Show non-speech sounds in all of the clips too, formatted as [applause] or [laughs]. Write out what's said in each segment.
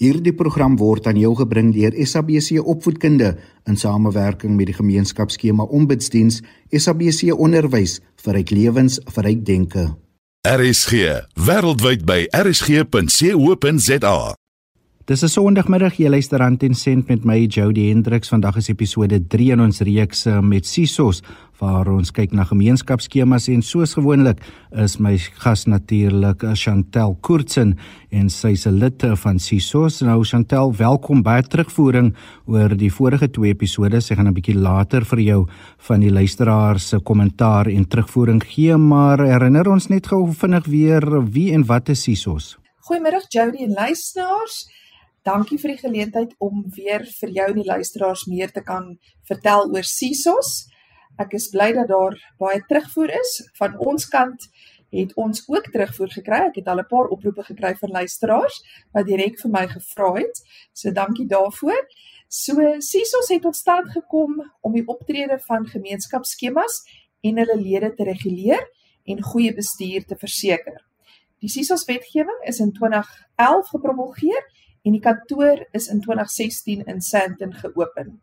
Hierdie program word aan jou gebring deur SABC Opvoedkunde in samewerking met die gemeenskapsskema Ombudsdiens SABC Onderwys vir ryk lewens vir ryk denke. RSG wêreldwyd by rsg.co.za. Dis 'n Sondagmiddag, jy luister aan Ten Cent met my Jody Hendriks. Vandag is episode 3 in ons reeks eh, met Sisos waar ons kyk na gemeenskapsskemas en soos gewoonlik is my gas natuurlik eh, Chantel Koortsen en sy is 'n lid van Sisos. Nou Chantel, welkom by terugvoering oor die vorige twee episode. Sy gaan 'n bietjie later vir jou van die luisteraars se kommentaar en terugvoering gee, maar herinner ons net gou vinnig weer wie en wat is Sisos? Goeiemiddag Jody en luisteraars. Dankie vir die geleentheid om weer vir jou en die luisteraars meer te kan vertel oor Sisos. Ek is bly dat daar baie terugvoer is van ons kant het ons ook terugvoer gekry. Ek het al 'n paar oproepe gekry van luisteraars wat direk vir my gevra het. So dankie daarvoor. So Sisos het tot stand gekom om die optrede van gemeenskapsskemas en hulle lede te reguleer en goeie bestuur te verseker. Die Sisos wetgewing is in 2011 gepromulgeer en die kantoor is in 2016 in Sandton geopen.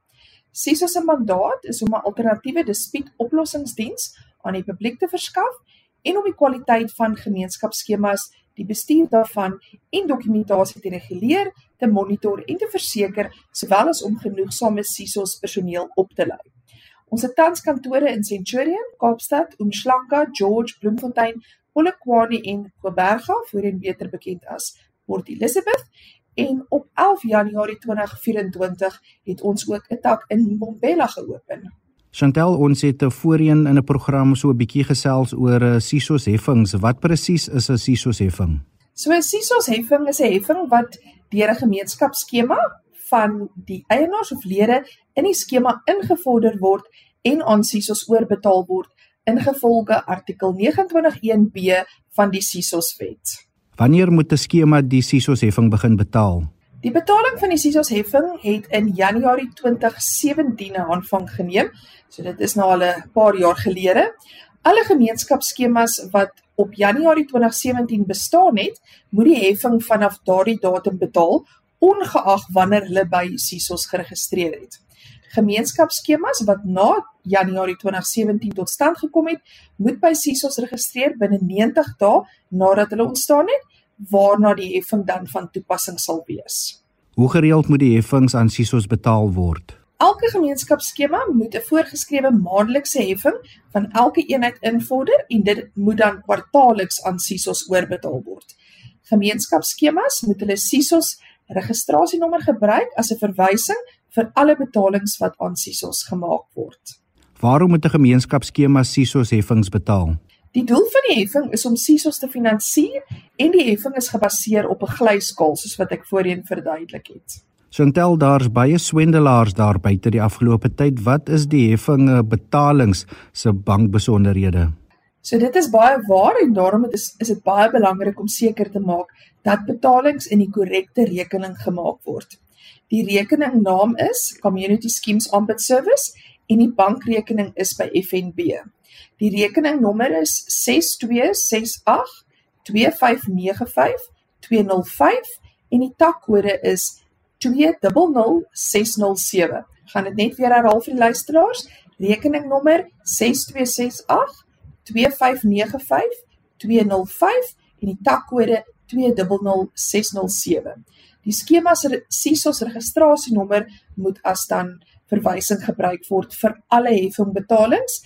SISO se mandaat is om 'n alternatiewe dispuutoplossingsdiens aan die publiek te verskaf en om die kwaliteit van gemeenskapsskemas, die bestuur daarvan en dokumentasie te reguleer, te monitor en te verseker, sowel as om genoegsame SISO's personeel op te lei. Ons het tans kantore in Centurion, Kaapstad, Umhlanga, George, Bloemfontein, Polokwane en Koberga, voorheen beter bekend as Port Elizabeth En op 11 Januarie 2024 het ons ook 'n tak in Mbombela geopen. Chantel, ons het voorheen in 'n program so 'n bietjie gesels oor uh, SISOS heffings. Wat presies is 'n SISOS heffing? So 'n SISOS heffing is 'n heffing wat deur 'n gemeenskapsskema van die eienaars of lede in die skema ingevorder word en aan SISOS oorbetaal word ingevolge artikel 291B van die SISOS wet. Wanneer moet 'n skema die SISOS heffing begin betaal? Die betaling van die SISOS heffing het in Januarie 2017 aanvang geneem. So dit is nou al 'n paar jaar gelede. Alle gemeenskapsskemas wat op Januarie 2017 bestaan het, moet die heffing vanaf daardie datum betaal ongeag wanneer hulle by SISOS geregistreer het. Gemeenskapsskemas wat na Januarie 2017 tot stand gekom het, moet by SISOS registreer binne 90 dae nadat hulle ontstaan het, waarna die heffing dan van toepassing sal wees. Hoe gereeld moet die heffings aan SISOS betaal word? Elke gemeenskapsskema moet 'n voorgeskrewe maandelikse heffing van elke eenheid invorder en dit moet dan kwartaalliks aan SISOS oorbetaal word. Gemeenskapsskemas moet hulle SISOS registrasienommer gebruik as 'n verwysing vir alle betalings wat aan SISOS gemaak word. Waarom moet 'n gemeenskapsskema SISOS heffings betaal? Die doel van die heffing is om SISOS te finansier en die heffing is gebaseer op 'n glyskaal soos wat ek voorheen verduidelik het. Chantel, daar's baie swendelaars daar buite die afgelope tyd. Wat is die heffing betalings se bankbesonderhede? So dit is baie waar en daarom is is dit baie belangrik om seker te maak dat betalings in die korrekte rekening gemaak word. Die rekeningnaam is Community Schemes Ombud Service en die bankrekening is by FNB. Die rekeningnommer is 6268 2595 205 en die takkode is 200607. Gaan dit net weer herhaal vir die luisteraars? Rekeningnommer 6268 2595 205 en die takkode 200607. Die skema se SISOS registrasienommer moet as dan verwysing gebruik word vir alle heffingbetalings.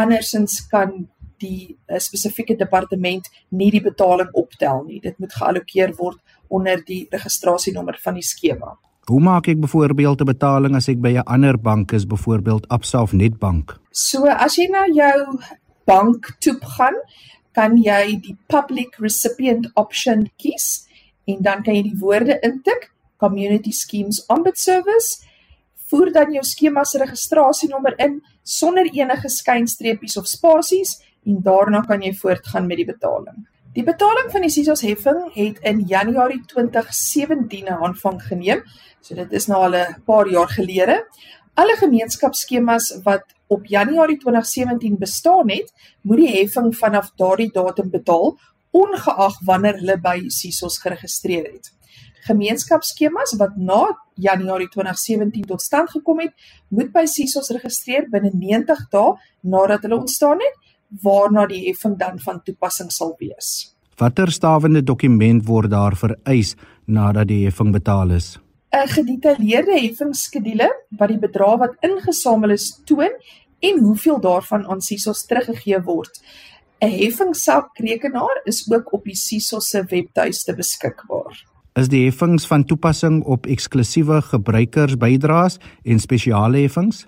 Andersins kan die uh, spesifieke departement nie die betaling optel nie. Dit moet geallokeer word onder die registrasienommer van die skema. Hoe maak ek byvoorbeeld 'n betaling as ek by 'n ander bank is, byvoorbeeld Absa of Nedbank? So as jy na jou bank toe gaan, kan jy die public recipient option kies en dan kan jy die woorde intik community schemes ombud service voer dan jou skema se registrasienommer in sonder enige skynstreepies of spasies en daarna kan jy voortgaan met die betaling. Die betaling van die SISOS heffing het in Januarie 2017 aanvang geneem. So dit is nou al 'n paar jaar gelede. Alle gemeenskapsskemas wat op Januarie 2017 bestaan het, moet die heffing vanaf daardie datum betaal ongeag wanneer hulle by SISOS geregistreer het. Gemeenskapsskemas wat na Januarie 2017 tot stand gekom het, moet by SISOS registreer binne 90 dae nadat hulle ontstaan het, waarna die heffing dan van toepassing sal wees. Watter stawende dokument word daar vereis nadat die heffing betaal is? 'n Gedetailleerde heffingsskedule wat die bedrag wat ingesamel is toon en hoeveel daarvan aan SISOS teruggegee word. 'n Heffingssakrekenaar is ook op die SISOS se webtuiste beskikbaar. Is die heffings van toepassing op eksklusiewe gebruikersbydraes en spesiale heffings?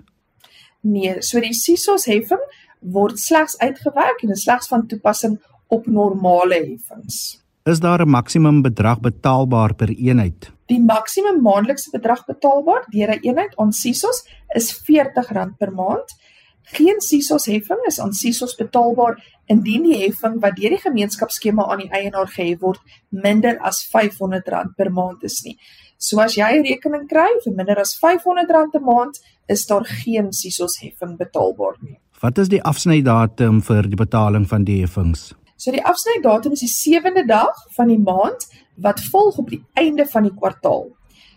Nee, so die SISOS heffing word slegs uitgewerk en is slegs van toepassing op normale heffings. Is daar 'n maksimum bedrag betaalbaar per eenheid? Die maksimum maandelikse bedrag betaalbaar deur 'n eenheid aan SISOS is R40 per maand Geen SISOS heffing is aan SISOS betaalbaar indien die heffing wat deur die gemeenskapsskema aan die eienaar gehef word minder as R500 per maand is nie. So as jy 'n rekening kry vir minder as R500 'n maand, is daar geen SISOS heffing betaalbaar nie. Wat is die afsnydatum vir die betaling van die heffings? So die afsnydatum is die 7de dag van die maand wat volg op die einde van die kwartaal.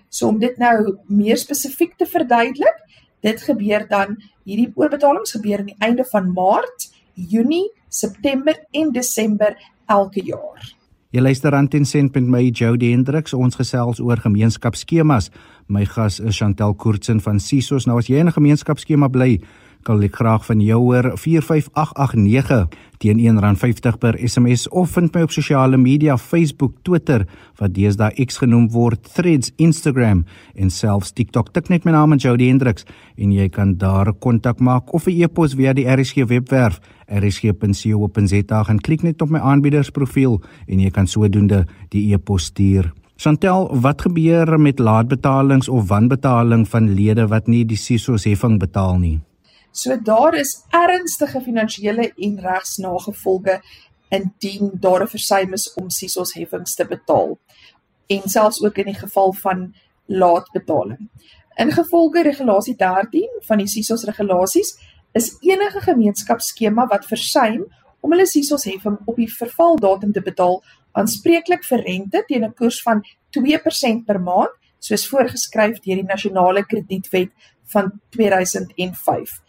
So om dit nou meer spesifiek te verduidelik, dit gebeur dan hierdie oorbetalings gebeur aan die einde van Maart, Junie, September en Desember elke jaar. Jy luister aan Tensent met my Jody Hendriks. Ons gesels oor gemeenskapsskemas. My gas is Chantel Koortsen van Sisos. Nou as jy in 'n gemeenskapsskema bly, kan ek graag van jou hoor 45889 teen R1.50 per SMS of vind my op sosiale media Facebook, Twitter wat deesdae X genoem word, Threads, Instagram en selfs TikTok. Tik net my naam en Jody Hendriks en jy kan daar kontak maak of 'n e-pos via die RSG webwerf rsg.co.za en klik net op my aanbiedersprofiel en jy kan sodoende die e-pos stuur. Chantel, wat gebeur met laatbetalings of wanbetaling van lede wat nie die SISOS heffing betaal nie? So daar is ernstige finansiële en regsnagevolge indien daar 'n versuim is om SISOS heffings te betaal en selfs ook in die geval van laatbetaling. Ingevolge regulasie 13 van die SISOS regulasies is enige gemeenskapsskema wat versuim om hulle SISOS heffing op die vervaldatum te betaal aanspreeklik vir rente teen 'n koers van 2% per maand soos voorgeskryf deur die nasionale kredietwet van 2005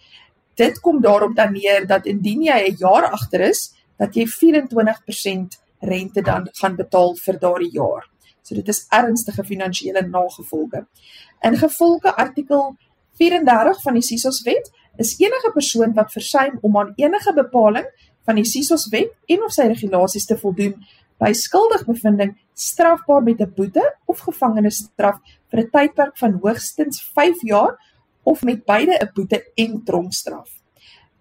dit kom daarop dan neer dat indien jy 'n jaar agter is, dat jy 24% rente dan gaan betaal vir daardie jaar. So dit is ernstige finansiële nagevolge. In gevolge artikel 34 van die SISOS wet is enige persoon wat versuim om aan enige bepaling van die SISOS wet en of sy regulasies te voldoen by skuldigbevinding strafbaar met 'n boete of gevangenisstraf vir 'n tydperk van hoogstens 5 jaar of met beide 'n boete en tronkstraf.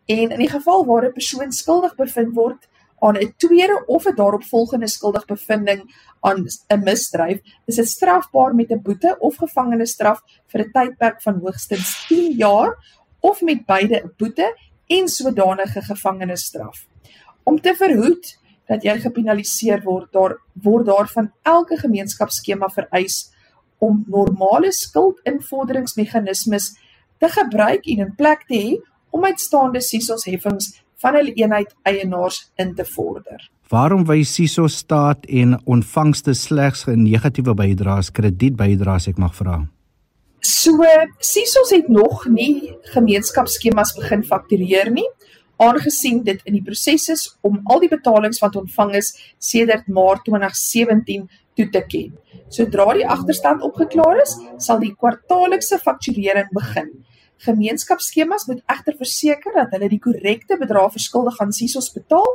En in die geval waar 'n persoon skuldig bevind word aan 'n tweede of 'n daaropvolgende skuldig bevinding aan 'n misdryf, is dit strafbaar met 'n boete of gevangenisstraf vir 'n tydperk van hoogstens 10 jaar of met beide 'n boete en sodanige gevangenisstraf. Om te verhoed dat jy gepenaliseer word, daar word daar van elke gemeenskapsskema vereis om normale skuldinvorderingsmeganismes te gebruik en in plek te hê om uitstaande SISOS heffings van hulle eenheid eienaars in te vorder. Waarom wys SISOS staat en ontvangste slegs 'n negatiewe bydraes kredietbydraes ek mag vra? So SISOS het nog nie gemeenskapsskemas begin faktureer nie aangesien dit in die proses is om al die betalings wat ontvang is sedert Maart 2017 toe te ken. Sodra die agterstand opgeklaar is, sal die kwartaallikse fakturering begin. Gemeenskapsskemas moet egter verseker dat hulle die korrekte bedrag verskuldig aan SISOS betaal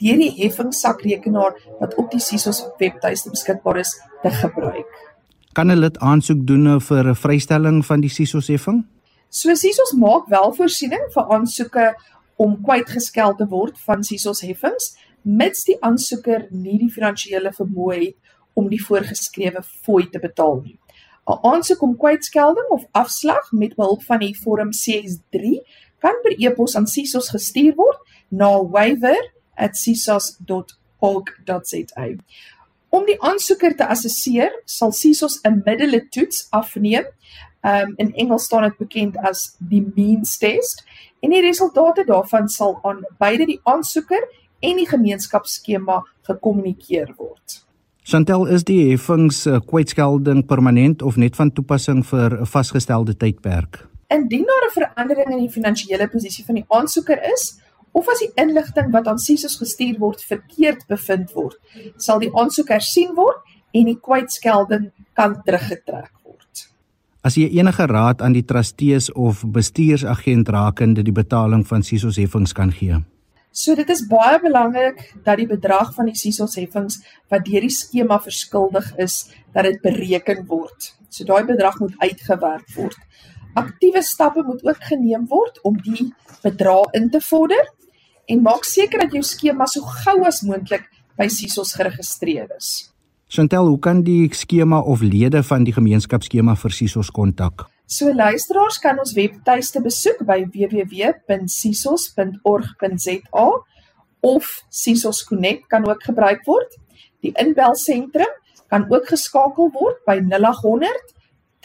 deur die heffingssakrekenaar wat op die SISOS webtuiste beskikbaar is te gebruik. Kan 'n lid aansoek doen vir 'n vrystelling van die SISOS heffing? So SISOS maak wel voorsiening vir aansoeke om kwytgeskel te word van SISOS heffings mits die aansoeker nie die finansiële vermoë het om die voorgeskrewe fooi te betaal nie. 'n Aansoek om kwytskelding of afslag met behulp van die vorm CS3 kan per e-pos aan SISOS gestuur word na waiver@sisos.org.za. Om die aansoeker te assesseer, sal SISOS 'n middele toets afneem. Um in Engels staan dit bekend as die means test en die resultate daarvan sal aan beide die aansoeker en die gemeenskapsskema gekommunikeer word. Chantel is die heffings uh, kwytskelding permanent of net van toepassing vir 'n vasgestelde tydperk? Indien daar 'n verandering in die finansiële posisie van die aansoeker is of as die inligting wat aan SISOS gestuur word verkeerd bevind word, sal die aansoek hersien word en die kwytskelding kan teruggetrek As jy enige raad aan die trustees of bestuursagent rakende die betaling van SISOS heffings kan gee. So dit is baie belangrik dat die bedrag van die SISOS heffings wat deur die skema verskuldig is, dat dit bereken word. So daai bedrag moet uitgewerk word. Aktiewe stappe moet ook geneem word om die bedrag in te vorder en maak seker dat jou skema so gou as moontlik by SISOS geregistreer is. Chantel, hoe kan die skema of lede van die gemeenskapsskema vir SISOS kontak? So luisteraars kan ons webtuiste besoek by www.sisos.org.za of SISOS Connect kan ook gebruik word. Die inbelsentrum kan ook geskakel word by 0800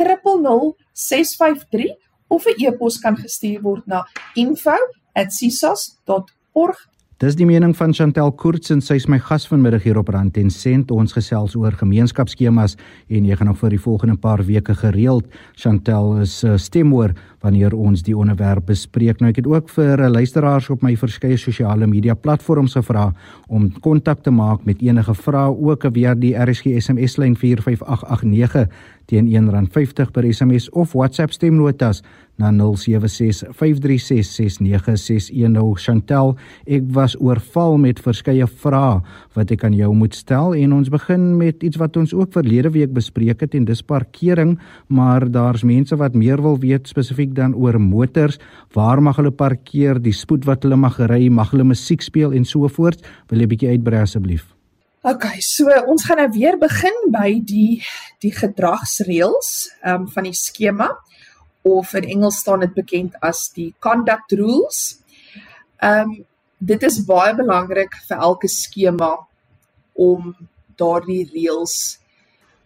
000 653 of 'n e-pos kan gestuur word na info@sisos.org.za Dis die mening van Chantel Koorts en sy is my gas vanmiddag hier op Rand en Sent. Ons gesels oor gemeenskapsskemas en jy gaan nog vir die volgende paar weke gereeld Chantel is uh, stemhoor wanneer ons die onderwerp bespreek. Nou ek het ook vir uh, luisteraars op my verskeie sosiale media platforms gevra om kontak te maak met enige vrae ook via die RSG SMS lyn 45889 teen R1.50 per SMS of WhatsApp stemnotas na 0765366961 Chantel ek was oorval met verskeie vrae wat ek aan jou moet stel en ons begin met iets wat ons ook verlede week bespreek het en dis parkering maar daar's mense wat meer wil weet spesifiek dan oor motors. Waar mag hulle parkeer? Die spoed wat hulle mag ry? Mag hulle musiek speel en so voort? Wil jy bietjie uitbrei asseblief OK, so ons gaan nou weer begin by die die gedragsreëls um, van die skema of in Engels staan dit bekend as die conduct rules. Ehm um, dit is baie belangrik vir elke skema om daardie reëls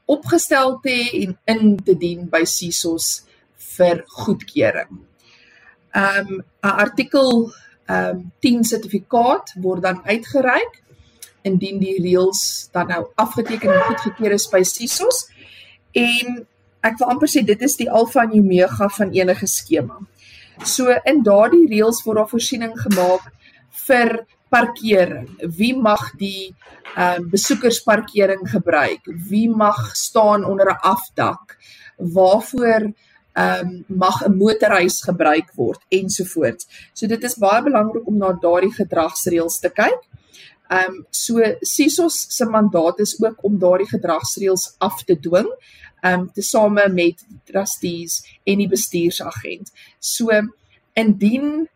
opgestel te hê en in te dien by CISOS vir goedkeuring. Ehm um, 'n artikel ehm um, 10 sertifikaat word dan uitgereik indien die reëls dan nou afgeteken en goedgekeur is by CISOS en ek wil amper sê dit is die alfa en omega van enige skema. So in daardie reëls word daar voorsiening gemaak vir parkering. Wie mag die ehm uh, besoekersparkering gebruik? Wie mag staan onder 'n afdak? Waarvoor ehm um, mag 'n motorhuis gebruik word ensovoorts. So dit is baie belangrik om na daardie gedragsreëls te kyk. Ehm um, so SISOS se mandaat is ook om daardie gedragsreëls af te dwing um tesame met trustees en die bestuursagent. So indien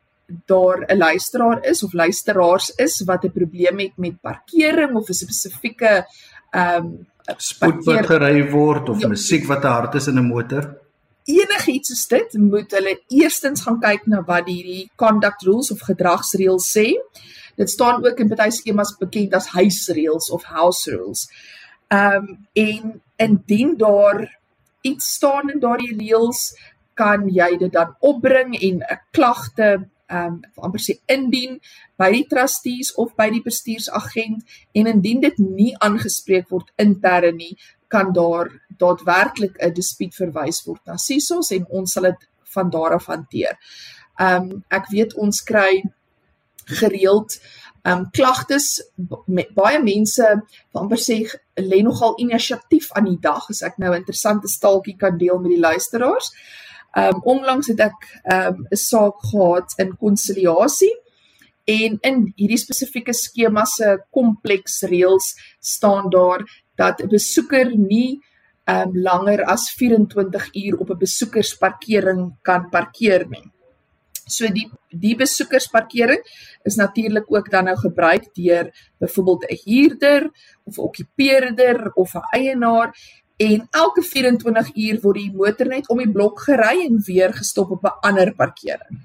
daar 'n luisteraar is of luisteraars is wat 'n probleem het met parkering of 'n spesifieke um spoed wat gery word of ja, musiek wat te hard is in 'n motor? Enigiets is dit moet hulle eerstens gaan kyk na wat die conduct rules of gedragsreëls sê dit staan ook in baie skemas bekend as huisreëls of house rules Ehm um, en indien daar iets staan in daardie reëls, kan jy dit dan opbring en 'n klagte ehm um, amper sê indien by die trustees of by die bestuursagent en indien dit nie aangespreek word intern nie, kan daar daadwerklik 'n dispuut verwys word na SISOS en ons sal dit van daar af hanteer. Ehm um, ek weet ons kry gereeld um klagtes met baie mense amper sê lê nogal inisiatief aan die dag as ek nou interessante staaltjie kan deel met die luisteraars. Um onlangs het ek um 'n saak gehad in konsiliasie en in hierdie spesifieke skema se kompleks reëls staan daar dat 'n besoeker nie um langer as 24 uur op 'n besoekersparkering kan parkeer nie. So die die besoekersparkering is natuurlik ook dan nou gebruik deur byvoorbeeld 'n huurder of 'n okkupeerder of 'n eienaar en elke 24 uur word die motor net om die blok gery en weer gestop op 'n ander parkering.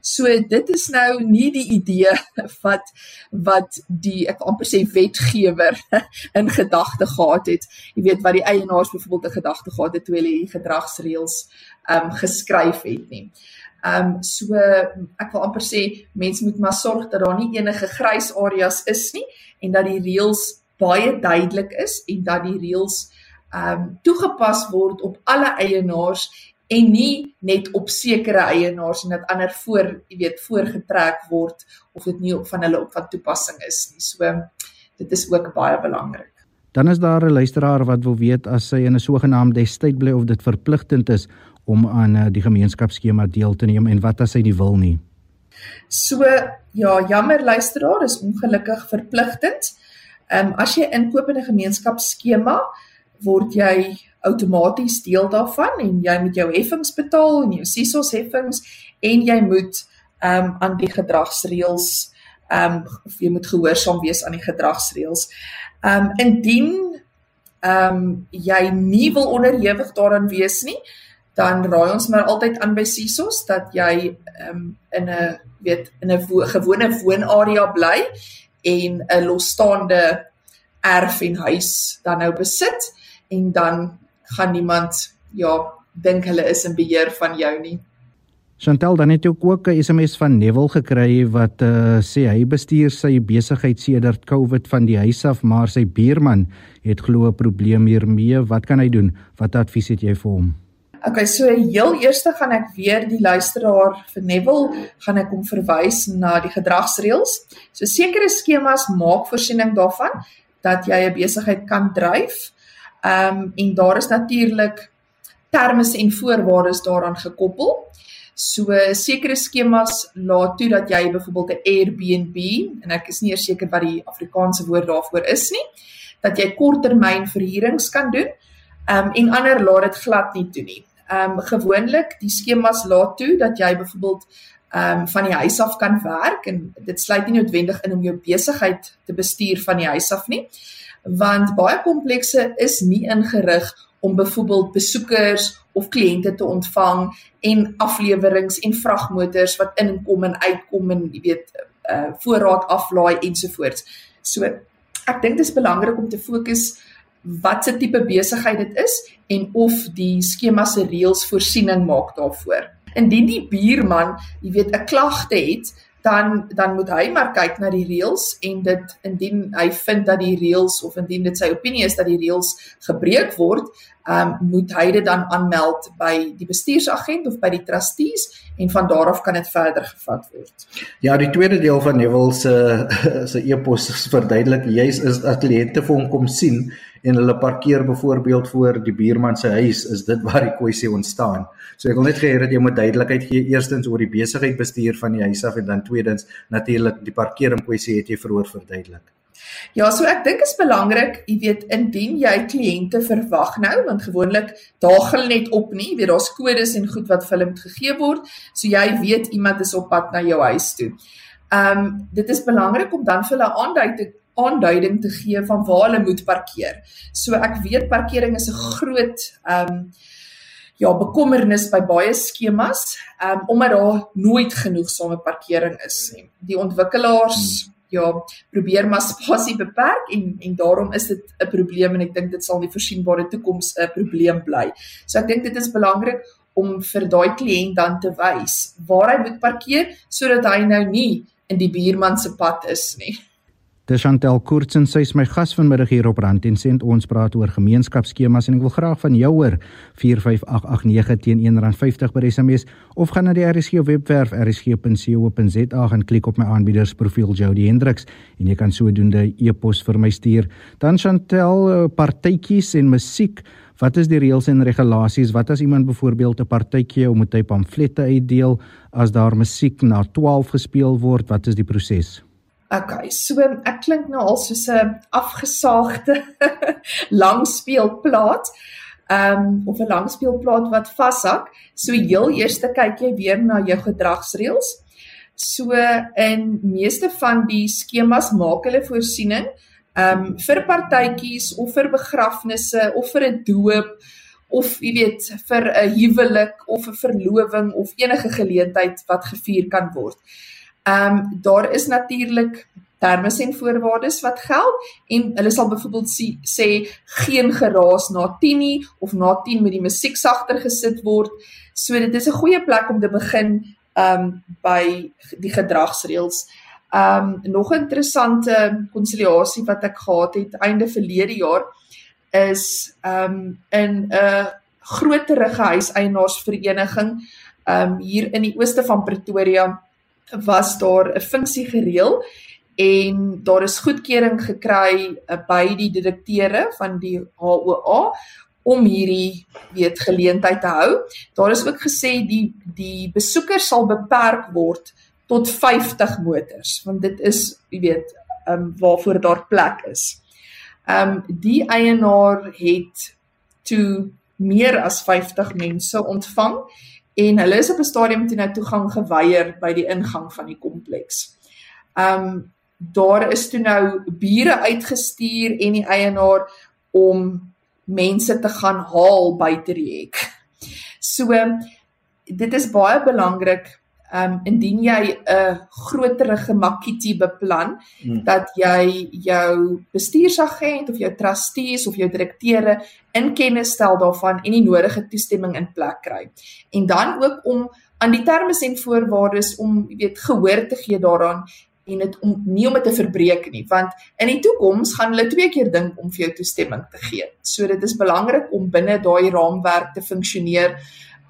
So dit is nou nie die idee [laughs] wat wat die ek amper sê wetgewer [laughs] in gedagte gehad het. Jy weet wat die eienaars byvoorbeeld in gedagte gehad het toe hulle hierdie gedragsreëls ehm um, geskryf het nie. Ehm um, so ek wil amper sê mense moet maar sorg dat daar nie enige grys areas is nie en dat die reëls baie duidelik is en dat die reëls ehm um, toegepas word op alle eienaars en nie net op sekere eienaars en dat ander voor, jy weet, voorgetrek word of dit nie op van hulle op van toepassing is nie. So dit is ook baie belangrik. Dan is daar 'n luisteraar wat wil weet as sy in 'n sogenaamde estate bly of dit verpligtend is om aan eh, die gemeenskapsskema deel te neem en wat as hy nie wil nie. So ja, jammer luisteraar, is ongelukkig verpligtend. Ehm um, as jy inkoop in 'n gemeenskapsskema, word jy outomaties deel daarvan en jy moet jou heffings betaal en jou SISOS heffings en jy moet ehm um, aan die gedragsreëls ehm um, jy moet gehoorsaam wees aan die gedragsreëls. Ehm um, indien ehm um, jy nie wil onderhewig daaraan wees nie, dan raai ons maar altyd aan by SISOS dat jy um, in 'n weet in 'n wo gewone woonarea bly en 'n losstaande erf en huis dan nou besit en dan gaan niemand ja dink hulle is in beheer van jou nie. Chantel dan het ook ook 'n SMS van Neville gekry wat uh, sê hy bestuur sy besigheid sedert COVID van die huis af, maar sy buurman het glo 'n probleem hiermee. Wat kan hy doen? Wat advies het jy vir hom? Okay, so heel eerste gaan ek weer die luisteraar vir Neville gaan ek hom verwys na die gedragsreëls. So sekere skemas maak voorsiening daarvan dat jy 'n besigheid kan dryf. Ehm um, en daar is natuurlik terme en voorwaardes daaraan gekoppel. So sekere skemas laat toe dat jy byvoorbeeld 'n Airbnb en ek is nie eers seker wat die Afrikaanse woord daarvoor is nie, dat jy korttermyn verhuurings kan doen. Ehm um, en ander laat dit glad nie toe nie. Ehm um, gewoonlik die skemas laat toe dat jy byvoorbeeld ehm um, van die huis af kan werk en dit sluit nie noodwendig in om jou besigheid te bestuur van die huis af nie. Want baie komplekse is nie ingerig om byvoorbeeld besoekers of kliënte te ontvang en afleweringe en vragmotors wat in en kom en uitkom en jy weet uh voorraad aflaai ensovoorts. So ek dink dit is belangrik om te fokus wat se tipe besigheid dit is en of die skema se reëls voorsiening maak daarvoor. Indien die buurman, jy weet, 'n klagte het, dan dan moet hy maar kyk na die reëls en dit indien hy vind dat die reëls of indien dit sy opinie is dat die reëls gebreek word, ehm um, moet hy dit dan aanmeld by die bestuursagent of by die trustees en van daar af kan dit verder gevat word. Ja, die tweede deel van Neville se [laughs] se e-pos verduidelik juis is dat kliënte vir hom kom sien en hulle parkeer byvoorbeeld voor die buurman se huis, is dit waar die kwessie ontstaan. So ek wil net gee dat jy moet duidelikheid gee eerstens oor die besigheid bestuur van die huis af en dan tweedens natuurlik die parkering kwessie het jy verhoor verduidelik. Ja, so ek dink is belangrik, jy weet, indien jy kliënte verwag nou, want gewoonlik daag hulle net op nie, weet daar's kodes en goed wat vir hulle moet gegee word, so jy weet iemand is op pad na jou huis toe. Ehm um, dit is belangrik om dan vir hulle aandui te aanduiding te gee van waar hulle moet parkeer. So ek weet parkering is 'n groot ehm um, ja, bekommernis by baie skemas, ehm um, omdat daar nooit genoeg same parkering is nie. Die ontwikkelaars ja, probeer maar spasie beperk en en daarom is dit 'n probleem en ek dink dit sal in die voorsienbare toekoms 'n probleem bly. So ek dink dit is belangrik om vir daai kliënt dan te wys waar hy moet parkeer sodat hy nou nie in die buurman se pad is nie. Dis Chantel Koortsen, sy is my gas vanmiddag hier op Rand en Sent. Ons praat oor gemeenskapsskemas en ek wil graag van jou hoor 45889 teen R1.50 per SMS of gaan na die RSG webwerf rsg.co.za en klik op my aanbiedersprofiel Jody Hendriks en jy kan sodoende e-pos vir my stuur. Dan Chantel, eh, partytjies en musiek Wat is die reëls en regulasies? Wat as iemand byvoorbeeld 'n partytjie om 'n tyd pamflette uitdeel as daar musiek na 12 gespeel word? Wat is die proses? Okay, so ek klink nou al soos 'n afgesaagde [laughs] langspeelplaat. Ehm um, of 'n langspeelplaat wat vashak. So heel eers kyk jy weer na jou gedragsreëls. So in meeste van die skemas maak hulle voorsiening ehm um, vir partytjies of vir begrafnisse of vir 'n doop of jy weet vir 'n huwelik of 'n verloving of enige geleentheid wat gevier kan word. Ehm um, daar is natuurlik terme en voorwaardes wat geld en hulle sal byvoorbeeld sê, sê geen geraas na 10 nie of na 10 moet die musiek sagter gesit word. So dit is 'n goeie plek om te begin ehm um, by die gedragsreëls. Um nog 'n interessante konsiliasie wat ek gehad het einde verlede jaar is um in 'n groterige huiseienaarsvereniging um hier in die ooste van Pretoria was daar 'n funksie gereël en daar is goedkeuring gekry uh, by die direkteure van die HOA om hierdie weet geleentheid te hou. Daar is ook gesê die die besoekers sal beperk word tot 50 motors want dit is jy weet ehm um, waarvoor daar plek is. Ehm um, die eienaar het toe meer as 50 mense ontvang en hulle is op 'n stadium toe nou toegang geweier by die ingang van die kompleks. Um, daar is toe nou bure uitgestuur en die eienaar om mense te gaan haal buite die hek. So dit is baie belangrik um indien jy 'n groterige makiti beplan hmm. dat jy jou bestuursagent of jou trustees of jou direkteure in kennis stel daarvan en die nodige toestemming in plek kry. En dan ook om aan die terme en voorwaardes om jy weet gehoor te gee daaraan en dit om nie om dit te verbreek nie want in die toekoms gaan hulle twee keer dink om vir jou toestemming te gee. So dit is belangrik om binne daai raamwerk te funksioneer.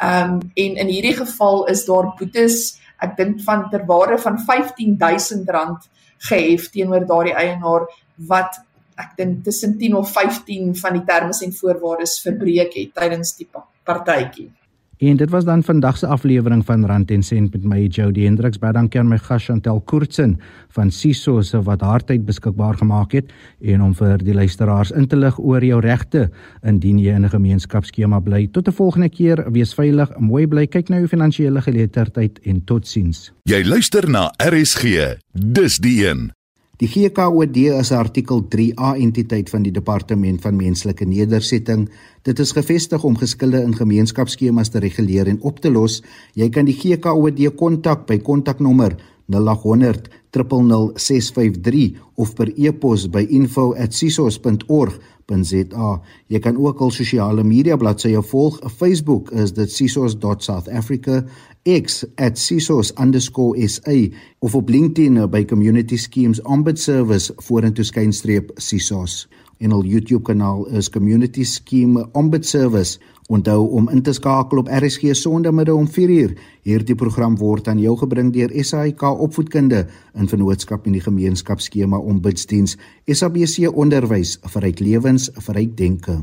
Ehm um, en in hierdie geval is daar boetes ek dink van ter waarde van R15000 gehef teenoor daardie eienaar wat ek dink tussen 10 of 15 van die terme en voorwaardes verbreek het tydens die partytjie. En dit was dan vandag se aflewering van Rand en Sent met my Jody Hendriks. Baie dankie aan my gas Chantel Koortsen van Siso se wat haar tyd beskikbaar gemaak het en om vir die luisteraars in te lig oor jou regte indien jy in 'n gemeenskapsskema bly. Tot 'n volgende keer, wees veilig, mooi bly, kyk na jou finansiële geletterdheid en totsiens. Jy luister na RSG. Dis die een. Die GKOD is 'n artikel 3A entiteit van die Departement van Menslike Nedersetting. Dit is gevestig om geskille in gemeenskapsskemas te reguleer en op te los. Jy kan die GKOD kontak by kontaknommer 0800 000653 of per e-pos by info@sisos.org.za. Jy kan ook al sosiale media bladsye volg. Op Facebook is dit sisos.southafrica, X @sisos_sa of op LinkedIn by Community Schemes Ombud Service vorentoe skynstreep sisos. En al YouTube kanaal is Community Scheme Ombud Service. Onthou om in te skakel op RSG Sondagmiddag om 4uur. Hierdie program word aan jou gebring deur SAIK Opvoedkunde in vennootskap met die gemeenskapsskema Ombudsdiens. SABC Onderwys vir ryk lewens, vir ryk denke.